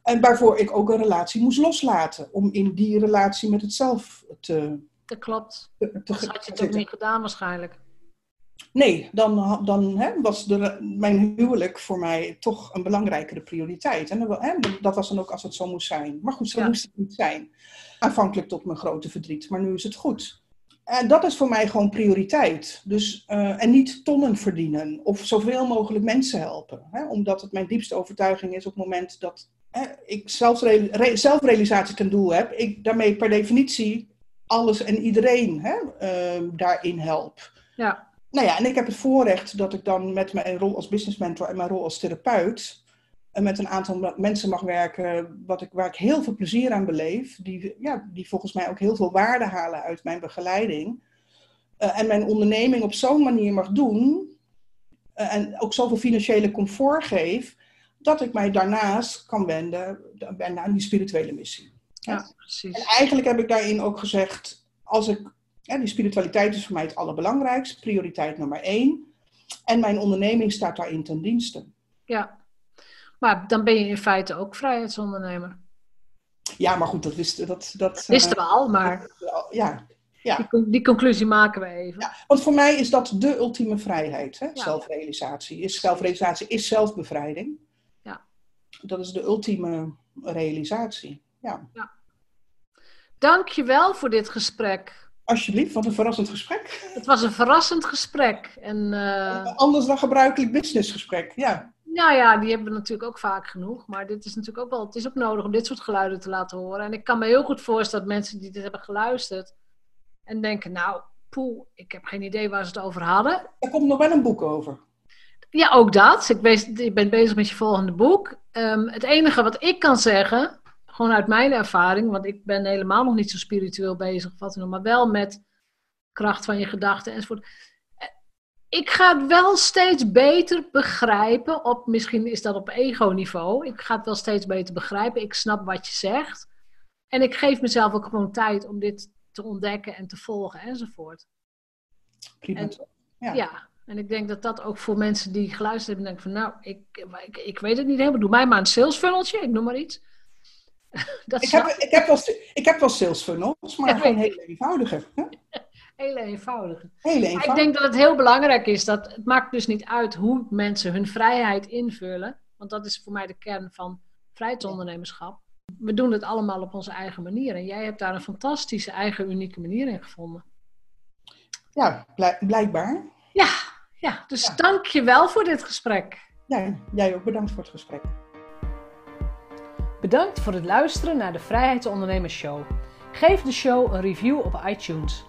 En waarvoor ik ook een relatie moest loslaten. Om in die relatie met het zelf te. Dat klopt. Te, te, had je het ook niet gedaan waarschijnlijk. Nee, dan, dan hè, was de, mijn huwelijk voor mij toch een belangrijkere prioriteit. En hè, dat was dan ook als het zo moest zijn. Maar goed, zo moest het niet zijn. Aanvankelijk tot mijn grote verdriet, maar nu is het goed. En dat is voor mij gewoon prioriteit. Dus, uh, en niet tonnen verdienen of zoveel mogelijk mensen helpen. Hè, omdat het mijn diepste overtuiging is op het moment dat hè, ik zelfre zelfrealisatie ten doel heb, ik daarmee per definitie alles en iedereen hè, uh, daarin help. Ja nou ja, en ik heb het voorrecht dat ik dan met mijn rol als business mentor en mijn rol als therapeut en met een aantal mensen mag werken wat ik, waar ik heel veel plezier aan beleef, die, ja, die volgens mij ook heel veel waarde halen uit mijn begeleiding. Uh, en mijn onderneming op zo'n manier mag doen uh, en ook zoveel financiële comfort geef, dat ik mij daarnaast kan wenden aan die spirituele missie. Ja, precies. En eigenlijk heb ik daarin ook gezegd, als ik ja, die spiritualiteit is voor mij het allerbelangrijkste, prioriteit nummer één. En mijn onderneming staat daarin ten dienste. Ja, maar dan ben je in feite ook vrijheidsondernemer. Ja, maar goed, dat wisten, dat, dat, wisten we al, maar ja, ja. Die, die, conclusie maken we even. Ja, want voor mij is dat de ultieme vrijheid, hè? zelfrealisatie. Is, zelfrealisatie is zelfbevrijding. Ja. Dat is de ultieme realisatie. Ja. ja. Dank je wel voor dit gesprek. Alsjeblieft, wat een verrassend gesprek. Het was een verrassend gesprek. En, uh... Anders dan gebruikelijk businessgesprek, ja. Nou ja, die hebben we natuurlijk ook vaak genoeg. Maar dit is natuurlijk ook wel, het is ook nodig om dit soort geluiden te laten horen. En ik kan me heel goed voorstellen dat mensen die dit hebben geluisterd en denken, nou, poeh, ik heb geen idee waar ze het over hadden. Er komt nog wel een boek over. Ja, ook dat. Ik ben, ik ben bezig met je volgende boek. Um, het enige wat ik kan zeggen, gewoon uit mijn ervaring, want ik ben helemaal nog niet zo spiritueel bezig, wat maar wel met kracht van je gedachten enzovoort. Ik ga het wel steeds beter begrijpen, op, misschien is dat op ego-niveau. Ik ga het wel steeds beter begrijpen. Ik snap wat je zegt. En ik geef mezelf ook gewoon tijd om dit te ontdekken en te volgen enzovoort. Prima. En, ja. ja. en ik denk dat dat ook voor mensen die geluisterd hebben, denken van nou, ik, ik, ik weet het niet helemaal. Doe mij maar een sales funneltje, ik noem maar iets. ik, heb, ik, heb wel, ik heb wel sales funnels, maar gewoon hele eenvoudige. Hè? Hele eenvoudige. Hele eenvoudige. Ik denk dat het heel belangrijk is dat het maakt dus niet uit hoe mensen hun vrijheid invullen. Want dat is voor mij de kern van vrijheidsondernemerschap. We doen het allemaal op onze eigen manier. En jij hebt daar een fantastische eigen unieke manier in gevonden. Ja, blijkbaar. Ja, Ja, dus ja. dank je wel voor dit gesprek. Ja, jij ook bedankt voor het gesprek. Bedankt voor het luisteren naar de Vrijheidsondernemers Show. Geef de show een review op iTunes.